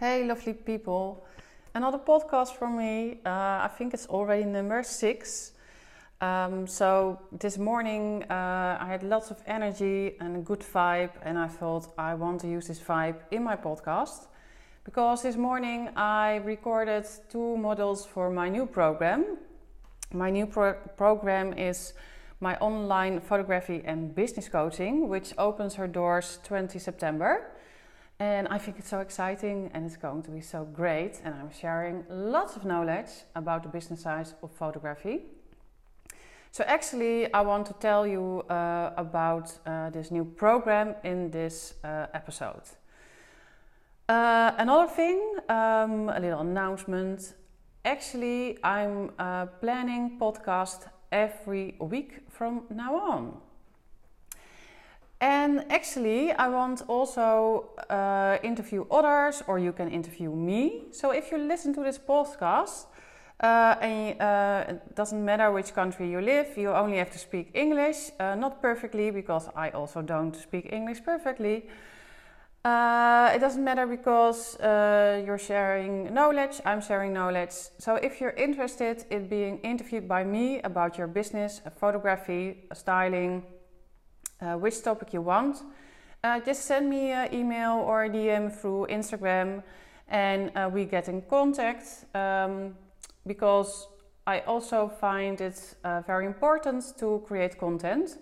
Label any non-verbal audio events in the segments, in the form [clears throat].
Hey, lovely people. Another podcast from me. Uh, I think it's already number six. Um, so, this morning uh, I had lots of energy and a good vibe, and I thought I want to use this vibe in my podcast because this morning I recorded two models for my new program. My new pro- program is my online photography and business coaching, which opens her doors 20 September. And I think it's so exciting and it's going to be so great. And I'm sharing lots of knowledge about the business side of photography. So, actually, I want to tell you uh, about uh, this new program in this uh, episode. Uh, another thing, um, a little announcement. Actually, I'm uh, planning podcast every week from now on. And actually, I want also uh, interview others, or you can interview me. So if you listen to this podcast, uh, and uh, it doesn't matter which country you live, you only have to speak English. Uh, not perfectly, because I also don't speak English perfectly. Uh, it doesn't matter because uh, you're sharing knowledge, I'm sharing knowledge. So if you're interested in being interviewed by me about your business, photography, styling, uh, which topic you want, uh, just send me an email or a DM through Instagram and uh, we get in contact um, because I also find it uh, very important to create content.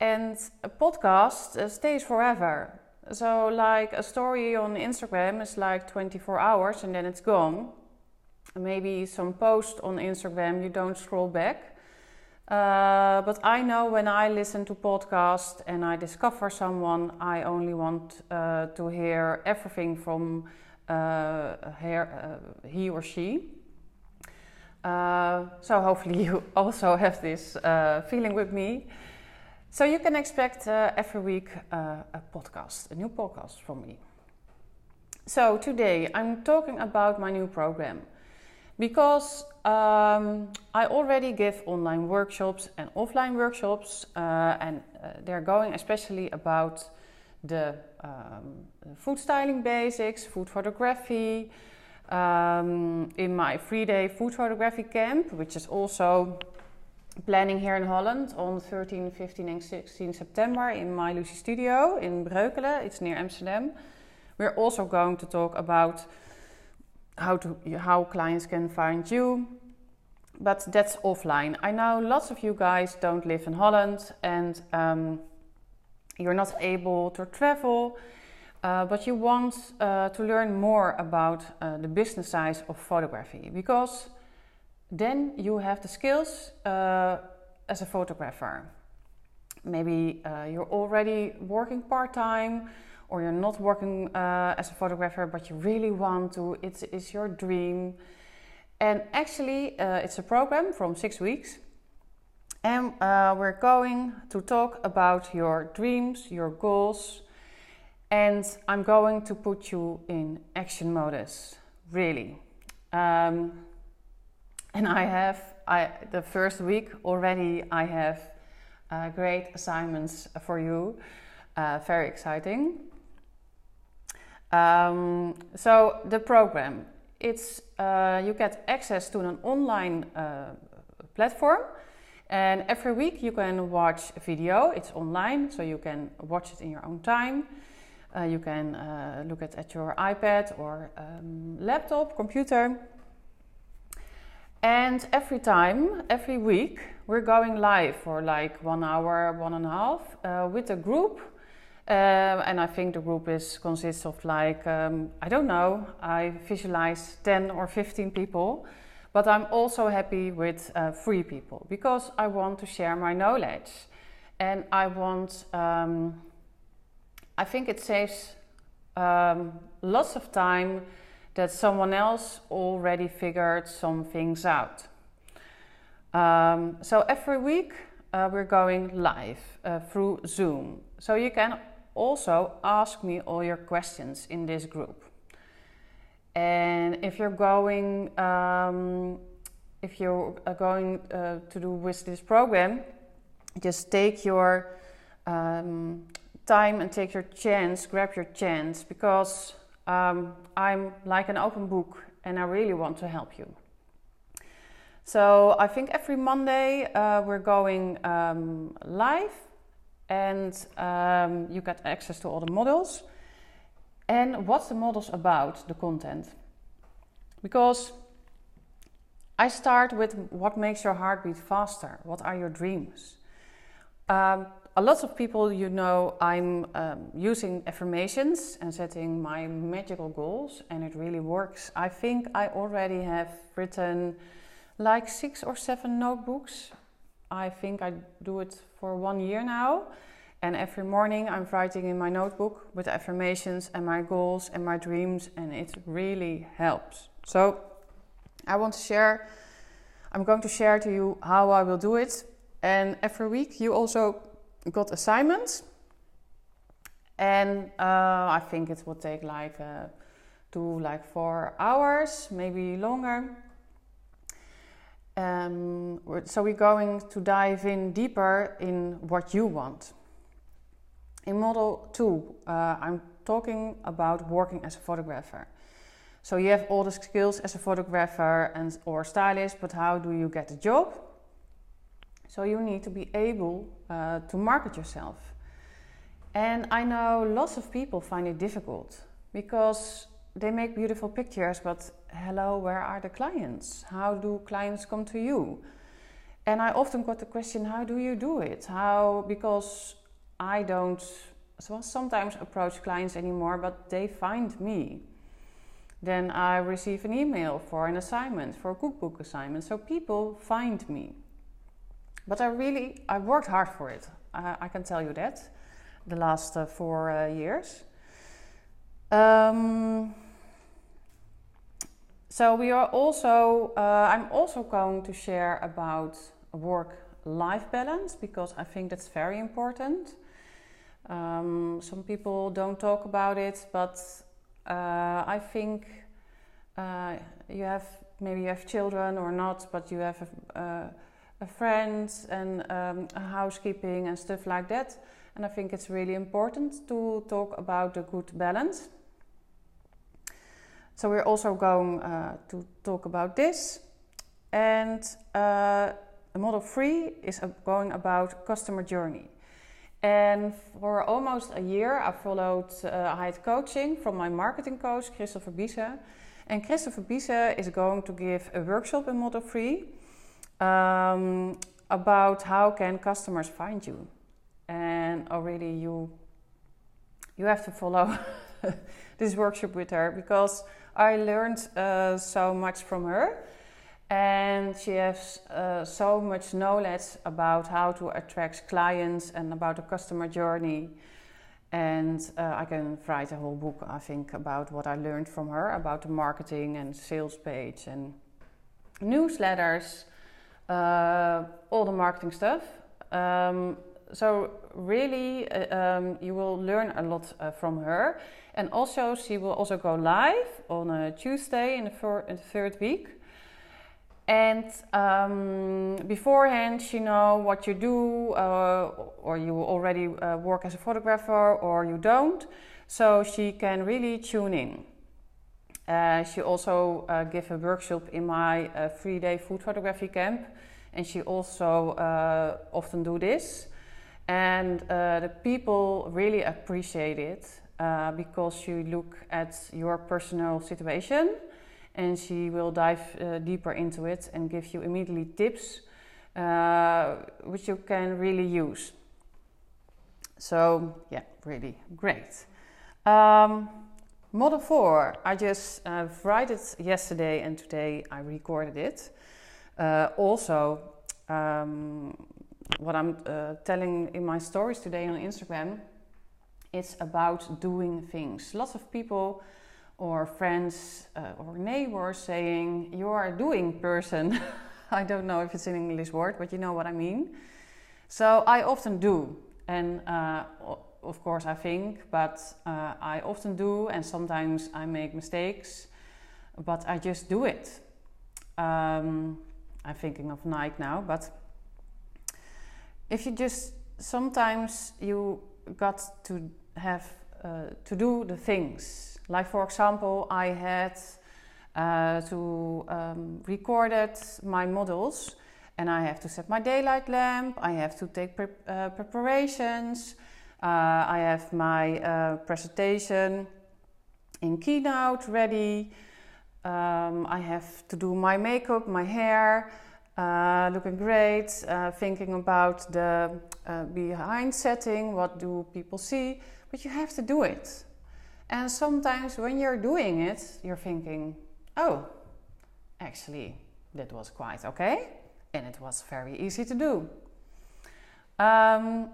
And a podcast uh, stays forever. So, like a story on Instagram is like 24 hours and then it's gone. Maybe some post on Instagram, you don't scroll back. Uh, but I know when I listen to podcasts and I discover someone, I only want uh, to hear everything from uh, her, uh, he or she. Uh, so hopefully [laughs] you also have this uh, feeling with me. So you can expect every week a podcast, a new podcast from me. So today I'm talking about my new program because um, I already give online workshops and offline workshops, uh, and uh, they're going especially about the um, food styling basics, food photography. Um, in my three day food photography camp, which is also planning here in Holland on 13, 15, and 16 September in my Lucy studio in Breukelen, it's near Amsterdam. We're also going to talk about how to how clients can find you. But that's offline. I know lots of you guys don't live in holland and um, you're not able to travel uh, but you want uh, to learn more about uh, the business side of photography because then you have the skills uh, as a photographer. Maybe uh, you're already working part-time or you're not working uh, as a photographer but you really want to, it's, it's your dream. And actually, uh, it's a program from six weeks. And uh, we're going to talk about your dreams, your goals, and I'm going to put you in action modus, really. Um, and I have, I, the first week already, I have uh, great assignments for you. Uh, very exciting. Um, so the program, it's uh, you get access to an online uh, platform, and every week you can watch a video. It's online, so you can watch it in your own time. Uh, you can uh, look at at your iPad or um, laptop, computer. And every time, every week, we're going live for like one hour, one and a half uh, with a group uh, and I think the group is consists of like um, I don't know. I visualize ten or fifteen people, but I'm also happy with uh, three people because I want to share my knowledge, and I want. Um, I think it saves um, lots of time that someone else already figured some things out. Um, so every week uh, we're going live uh, through Zoom. So you can also ask me all your questions in this group. And if you're going, um, if you're going uh, to do with this program, just take your um, time and take your chance, grab your chance, because um, I'm like an open book and I really want to help you. So I think every Monday uh, we're going um, live and um, you get access to all the models. And what's the models about, the content? Because I start with what makes your heart beat faster? What are your dreams? Um, a lot of people, you know, I'm um, using affirmations and setting my magical goals, and it really works. I think I already have written like six or seven notebooks. I think I do it for one year now. And every morning I'm writing in my notebook with affirmations and my goals and my dreams, and it really helps. So I want to share, I'm going to share to you how I will do it. And every week you also got assignments. And uh, I think it will take like uh, two, like four hours, maybe longer. Um, so we're going to dive in deeper in what you want. In model two, uh, I'm talking about working as a photographer. So you have all the skills as a photographer and or stylist, but how do you get a job? So you need to be able uh, to market yourself. And I know lots of people find it difficult because they make beautiful pictures, but hello, where are the clients? How do clients come to you? And I often got the question, how do you do it? How, because I don't well, sometimes approach clients anymore, but they find me. Then I receive an email for an assignment, for a cookbook assignment. So people find me. But I really, I worked hard for it. I, I can tell you that, the last uh, four uh, years. Um, so we are also, uh, I'm also going to share about work-life balance because I think that's very important. Um, some people don't talk about it, but uh, I think uh, you have maybe you have children or not, but you have a, a friend and um, a housekeeping and stuff like that. And I think it's really important to talk about the good balance. So we're also going uh, to talk about this. And uh, model three is going about customer journey. And for almost a year, I followed uh, I had coaching from my marketing coach, Christopher Biese. And Christopher Biese is going to give a workshop in Model 3 um, about how can customers find you. And already you, you have to follow [laughs] this workshop with her because I learned uh, so much from her. And she has uh, so much knowledge about how to attract clients and about the customer journey. And uh, i can write a whole book i think about what i learned from her about the marketing and sales page and newsletters uh, all the marketing stuff. Um, so really uh, um, you will learn a lot uh, from her. And also she will also go live on a tuesday in the, in the third week. And um, beforehand she know what you do uh, or you already uh, work as a photographer or you don't. So she can really tune in. Uh, she also uh, gave a workshop in my uh, three-day food photography camp. And she also uh, often do this and the people really appreciate it because you look at your personal situation and she will dive uh, deeper into it and give you immediately tips uh, which you can really use. So, yeah, really great. Um, Model 4, I just uh, wrote it yesterday and today I recorded it. Uh, also, um, what I'm uh, telling in my stories today on Instagram, it's about doing things. Lots of people or friends uh, or neighbors saying, You are a doing person. [laughs] I don't know if it's an English word, but you know what I mean. So I often do. And uh, of course, I think, but uh, I often do, and sometimes I make mistakes, but I just do it. Um, I'm thinking of Nike now, but if you just sometimes you got to have uh, to do the things. Like for example, I had uh, to um, record my models and I have to set my daylight lamp, I have to take pre uh, preparations, uh, I have my uh, presentation in Keynote ready, um, I have to do my makeup, my hair, uh, looking great, uh, thinking about the uh, behind setting, what do people see, but you have to do it. And sometimes when you're doing it, you're thinking, oh, actually, that was quite okay, and it was very easy to do. Um,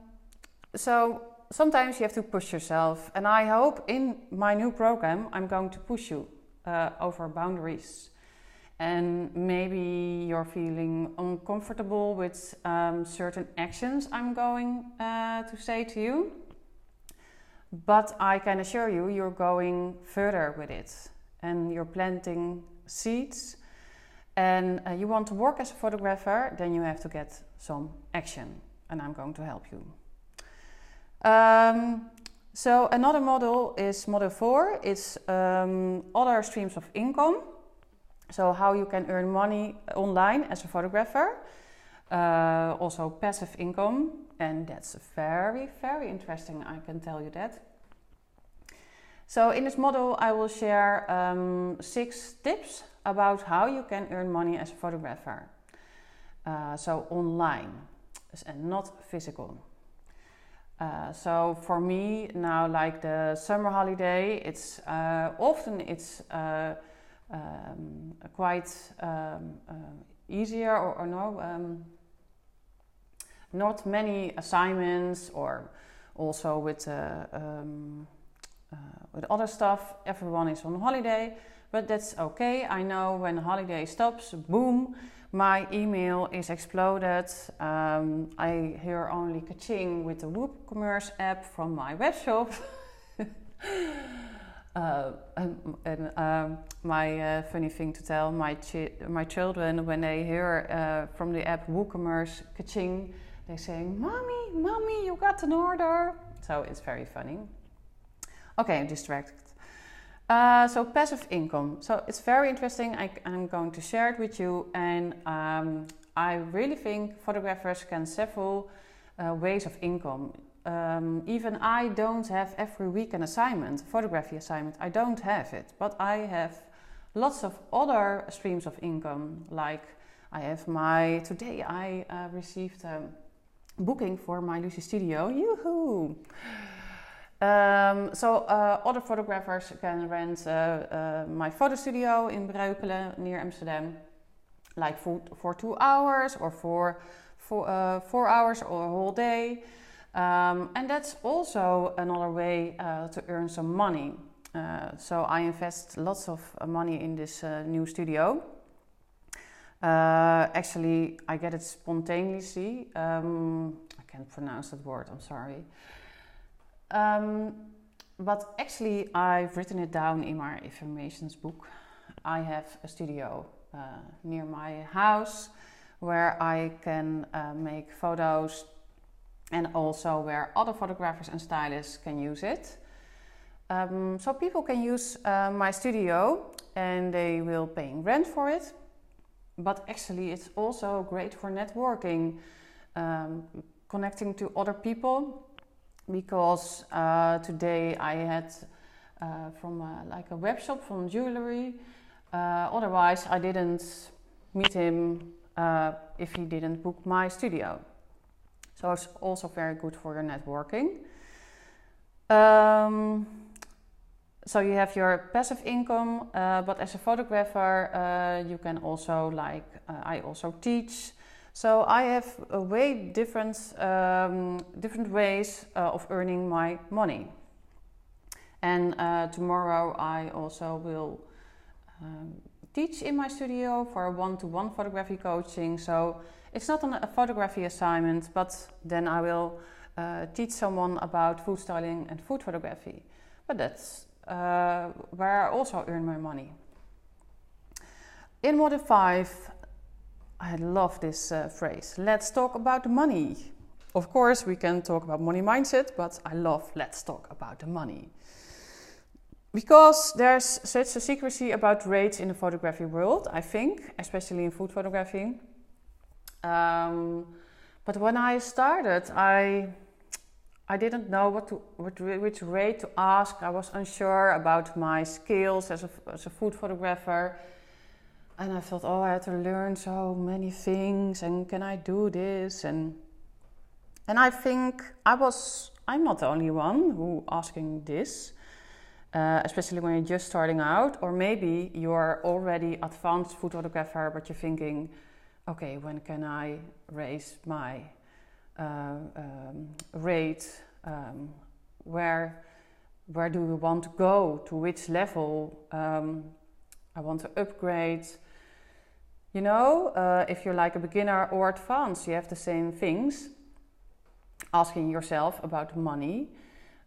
so sometimes you have to push yourself, and I hope in my new program I'm going to push you uh, over boundaries. And maybe you're feeling uncomfortable with um, certain actions I'm going uh, to say to you. But I can assure you, you're going further with it and you're planting seeds. And uh, you want to work as a photographer, then you have to get some action. And I'm going to help you. Um, so another model is model four. It's um, other streams of income. So how you can earn money online as a photographer. Uh, also passive income, and that's very, very interesting. I can tell you that. So in this model, I will share um, six tips about how you can earn money as a photographer. Uh, so online and not physical. Uh, so for me now, like the summer holiday, it's uh, often it's uh, um, quite um, uh, easier or, or no, um, not many assignments or also with uh, um, with other stuff. Everyone is on holiday, but that's okay. I know when holiday stops, boom my email is exploded. Um, I hear only kaching with the WooCommerce app from my webshop. [laughs] uh, and, and um, my uh, funny thing to tell my chi- my children when they hear uh, from the app WooCommerce kaching, they say, "Mommy, mommy, you got an order." So it's very funny. Okay, I'm distracted. Uh, so passive income. So it's very interesting. I, am going to share it with you, and um, I really think photographers can several uh, ways of income. Um, even I don't have every week an assignment, photography assignment. I don't have it, but I have lots of other streams of income. Like I have my today I uh, received a booking for my Lucy Studio. Yoo-hoo! Um, so uh, other photographers can rent uh, uh, my photo studio in Breukelen near Amsterdam, like for, for two hours or for, for uh, four hours or a whole day. Um, and that's also another way uh, to earn some money. Uh, so I invest lots of money in this new studio. actually, I get it spontaneously. Um, I can't pronounce that word. I'm sorry. Um, but actually, I've written it down in my affirmations book. I have a studio uh, near my house where I can uh, make photos and also where other photographers and stylists can use it. Um, so people can use uh, my studio and they will pay rent for it. But actually, it's also great for networking, um, connecting to other people because uh, today I had uh, from like a web shop from jewelry. Uh, otherwise, I didn't meet him uh, if he didn't book my studio. So it's also very good for your networking. Um, so you have your passive income, uh, but as a photographer, uh, you can also like I also teach. So I have a way different, um, different ways uh, of earning my money. And uh, tomorrow I also will um, teach in my studio for one-to-one photography coaching. So it's not a photography assignment, but then I will uh, teach someone about food styling and food photography. But that's uh, where I also earn my money. In module 5, I love this uh, phrase. Let's talk about money. Of course, we can talk about money mindset, but I love let's talk about the money. because there's such a secrecy about rates in the photography world, I think, especially in food photography. Um, but when I started, I I didn't know what to what, which rate to ask. I was unsure about my skills as a, as a food photographer, and I thought, oh, I had to learn so many things, and can I do this? And and I think I was I'm not the only one who asking this. Uh, especially when you're just starting out, or maybe you're already advanced food photographer, but you're thinking, okay, when can I raise my uh, um, rate? Um, where where do we want to go? To which level? Um, I want to upgrade. You know, uh, if you're like a beginner or advanced, you have the same things. Asking yourself about money,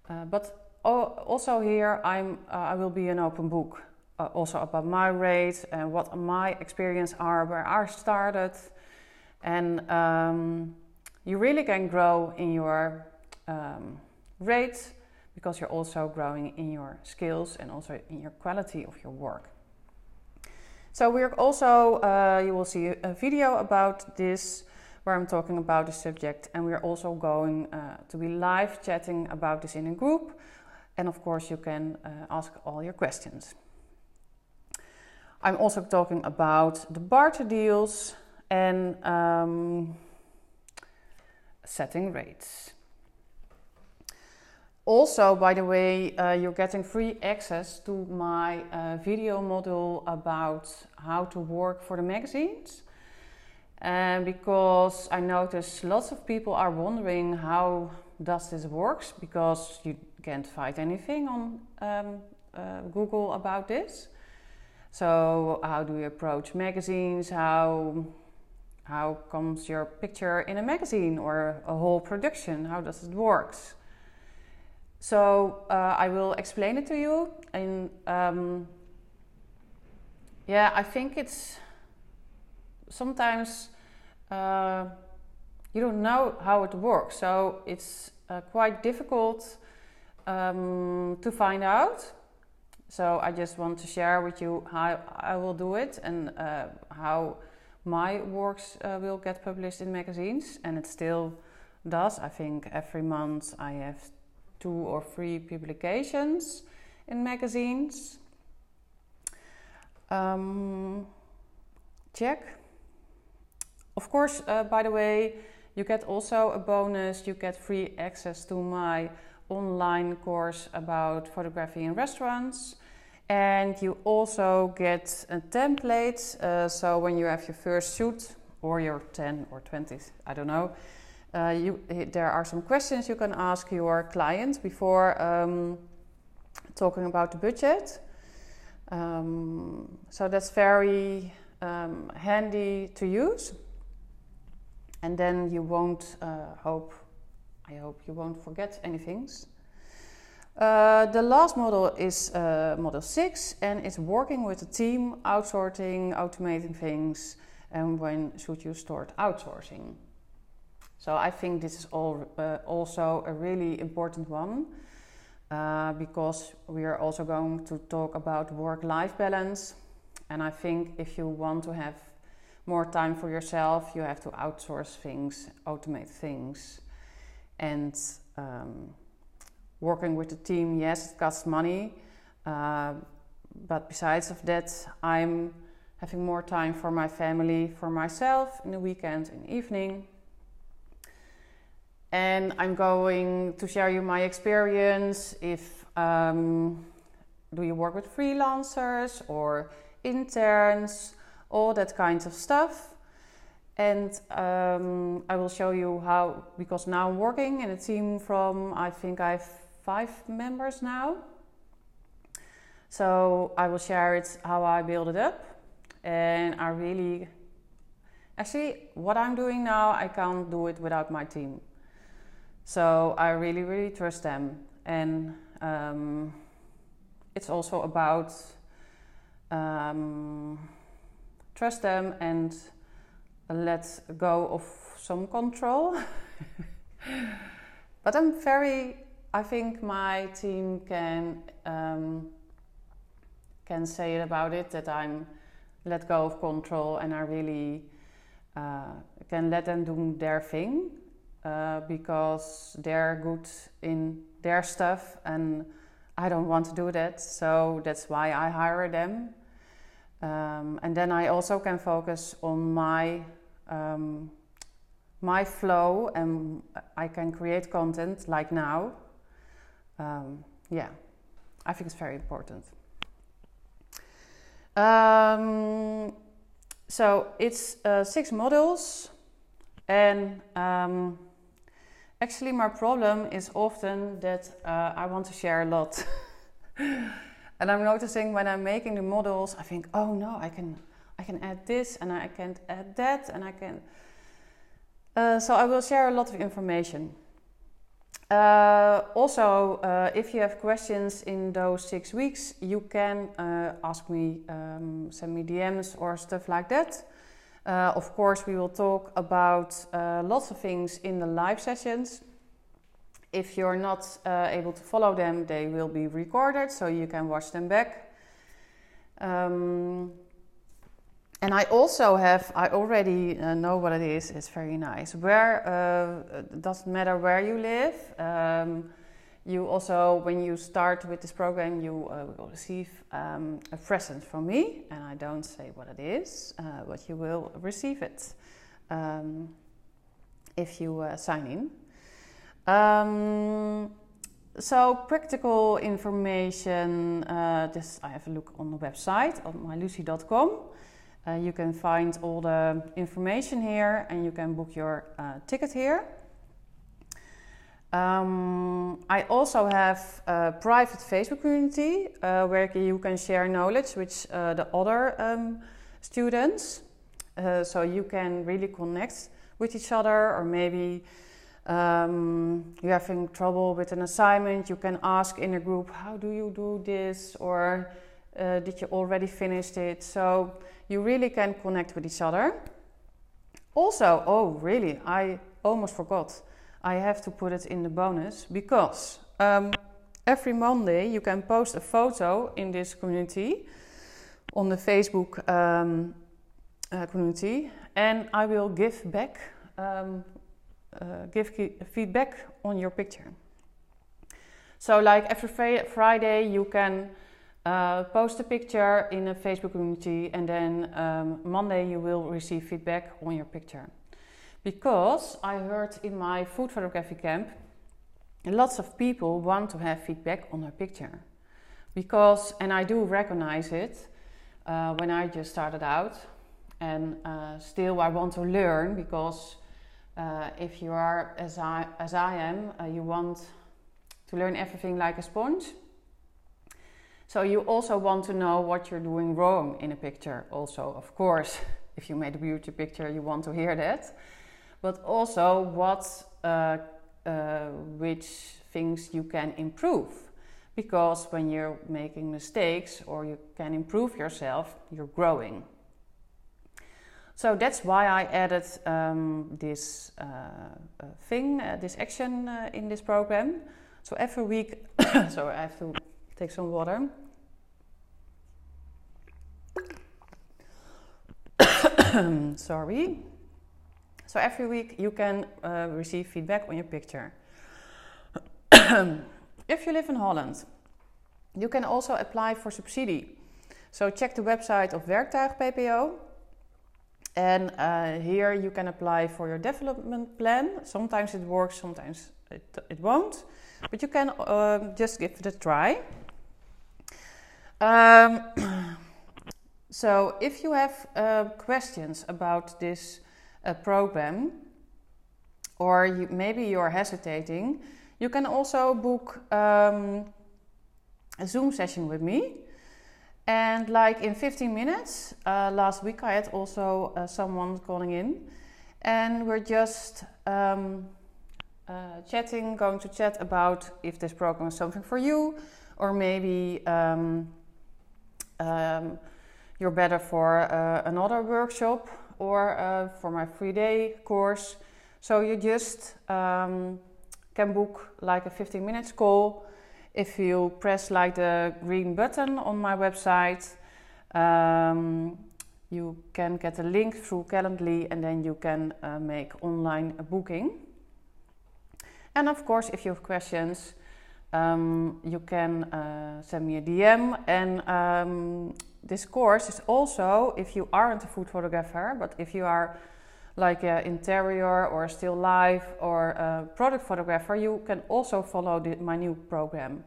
uh, but also here I'm uh, I will be an open book uh, also about my rate and what my experience are, where I started, and um, you really can grow in your um, rate because you're also growing in your skills and also in your quality of your work. So we're also uh, you will see a video about this where I'm talking about the subject, and we're also going uh, to be live chatting about this in a group. And of course, you can uh, ask all your questions. I'm also talking about the barter deals and um, setting rates. Also, by the way, uh, you're getting free access to my uh, video module about how to work for the magazines. And because I notice lots of people are wondering how does this works because you can't find anything on um, uh, Google about this. So how do you approach magazines? How how comes your picture in a magazine or a whole production? How does it work? So uh, I will explain it to you. And um, yeah, I think it's sometimes uh, you don't know how it works. So it's uh, quite difficult um, to find out. So I just want to share with you how I will do it and uh, how my works uh, will get published in magazines. And it still does. I think every month I have two or three publications in magazines. Um, check. Of course, uh, by the way, you get also a bonus. You get free access to my online course about photography in restaurants. And you also get a template. Uh, so when you have your first shoot, or your 10 or 20, I don't know, uh, you, there are some questions you can ask your client before um, talking about the budget. Um, so that's very um, handy to use. And then you won't uh, hope I hope you won't forget anything. Uh, the last model is uh, model 6 and it's working with a team, outsourcing, automating things, and when should you start outsourcing. So I think this is all, uh, also a really important one uh, because we are also going to talk about work-life balance. And I think if you want to have more time for yourself, you have to outsource things, automate things and um, working with the team, yes, it costs money. Uh, but besides of that, I'm having more time for my family, for myself in the weekend, in the evening. And I'm going to share you my experience. If um, do you work with freelancers or interns, all that kinds of stuff and um, I will show you how because now I'm working in a team from I think I have five members now. So I will share it how I build it up, and I really actually what I'm doing now I can't do it without my team. So I really really trust them, and um, it's also about um, trust them and let go of some control. [laughs] but I'm very, I think my team can um, can say about it that I'm let go of control and I really uh, can let them do their thing uh, because they're good in their stuff and I don't want to do that. So that's why I hire them. Um, and then I also can focus on my um, my flow and I can create content like now. Um, yeah, I think it's very important. Um, so it's uh, six models, and um, actually, my problem is often that uh, I want to share a lot. [laughs] and I'm noticing when I'm making the models, I think, oh no, I can, I can add this, and I can add that, and I can. Uh, so I will share a lot of information. Uh, also, uh, if you have questions in those six weeks, you can uh, ask me, um, send me DMs or stuff like that. Uh, of course, we will talk about uh, lots of things in the live sessions. If you're not uh, able to follow them, they will be recorded so you can watch them back. Um, and I also have, I already uh, know what it is, it's very nice. Where, uh, it doesn't matter where you live. Um, you also, when you start with this program, you uh, will receive um, a present from me. And I don't say what it is, uh, but you will receive it um, if you uh, sign in. Um, so practical information, uh, this I have a look on the website on mylucy.com. Uh, you can find all the information here and you can book your uh, ticket here. Um, I also have a private Facebook community uh, where you can share knowledge with uh, the other um, students. Uh, so you can really connect with each other, or maybe um, you're having trouble with an assignment, you can ask in a group, How do you do this? or uh, Did you already finish it? So you really can connect with each other. Also, oh, really, I almost forgot. I have to put it in the bonus because um, every Monday you can post a photo in this community on the Facebook um, uh, community, and I will give back, um, uh, give feedback on your picture. So, like every Friday, you can uh, post a picture in a Facebook community, and then um, Monday you will receive feedback on your picture. Because I heard in my food photography camp, lots of people want to have feedback on their picture. Because, and I do recognize it uh, when I just started out, and uh, still I want to learn because uh, if you are as I, as I am, uh, you want to learn everything like a sponge so you also want to know what you're doing wrong in a picture. Also, of course, [laughs] if you made a beauty picture, you want to hear that. But also what, uh, uh, which things you can improve. Because when you're making mistakes or you can improve yourself, you're growing. So that's why I added um, this uh, uh thing, uh, this action uh, in this program. So every week, [coughs] so I have to take some water. [coughs] Sorry. So every week you can uh, receive feedback on your picture. [coughs] if you live in Holland, you can also apply for subsidy. So check the website of Werktuig PPO. And uh, here you can apply for your development plan. Sometimes it works, sometimes it, it won't. But you can uh, just give it a try. Um, [clears throat] so, if you have uh, questions about this uh, program, or you, maybe you're hesitating, you can also book um, a Zoom session with me. And like in 15 minutes, uh, last week I had also uh, someone calling in, and we're just um, uh, chatting, going to chat about if this program is something for you, or maybe um, um, you're better for uh, another workshop or uh, for my three day course. So you just um, can book like a 15 minutes call if you press like the green button on my website, um, you can get a link through Calendly and then you can uh, make online a booking. And of course, if you have questions, um, you can uh, send me a DM. And um, this course is also, if you aren't a food photographer, but if you are like an interior or still life or a product photographer, you can also follow the, my new program.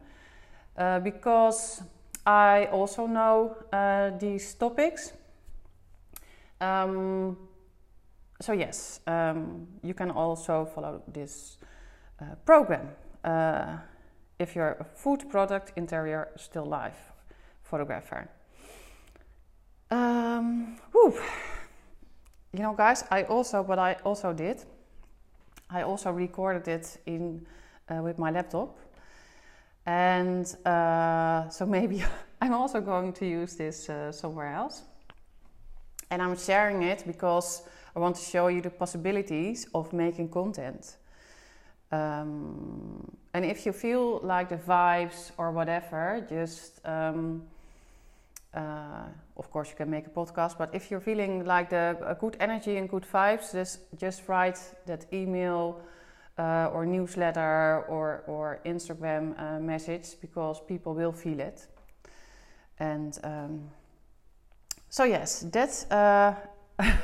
Uh, because I also know uh, these topics. Um, so, yes, um, you can also follow this uh, program uh, if you're a food product, interior, still life photographer. Um, you know, guys, I also what I also did, I also recorded it in uh, with my laptop, and uh, so maybe [laughs] I'm also going to use this uh, somewhere else. And I'm sharing it because I want to show you the possibilities of making content. Um, and if you feel like the vibes or whatever, just um, uh, of course you can make a podcast. But if you're feeling like the good energy and good vibes, just just write that email uh, or newsletter or or Instagram uh, message because people will feel it. And um, so yes, that uh,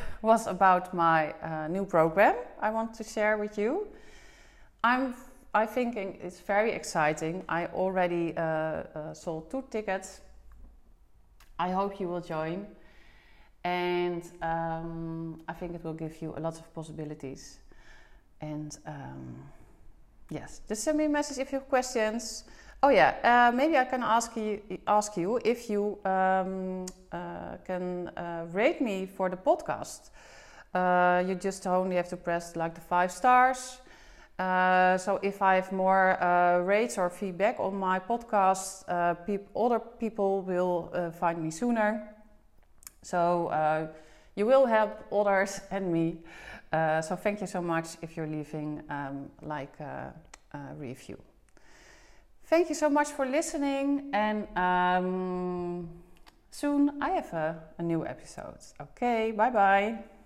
[laughs] was about my uh, new program I want to share with you. I'm I think it's very exciting. I already uh, uh, sold two tickets. I hope you will join. And um, I think it will give you a lot of possibilities. And um, yes, just send me a message if you have questions. Oh yeah, uh, maybe I can ask you ask you if you um, uh, can uh, rate me for the podcast. Uh, you just only have to press like the five stars uh, so if I have more uh, rates or feedback on my podcast, uh, other people will uh, find me sooner. So uh, you will help others [laughs] and me. so thank you so much if you're leaving um, like a, a, review. Thank you so much for listening, and um, soon I have a, a new episode. Okay, bye bye.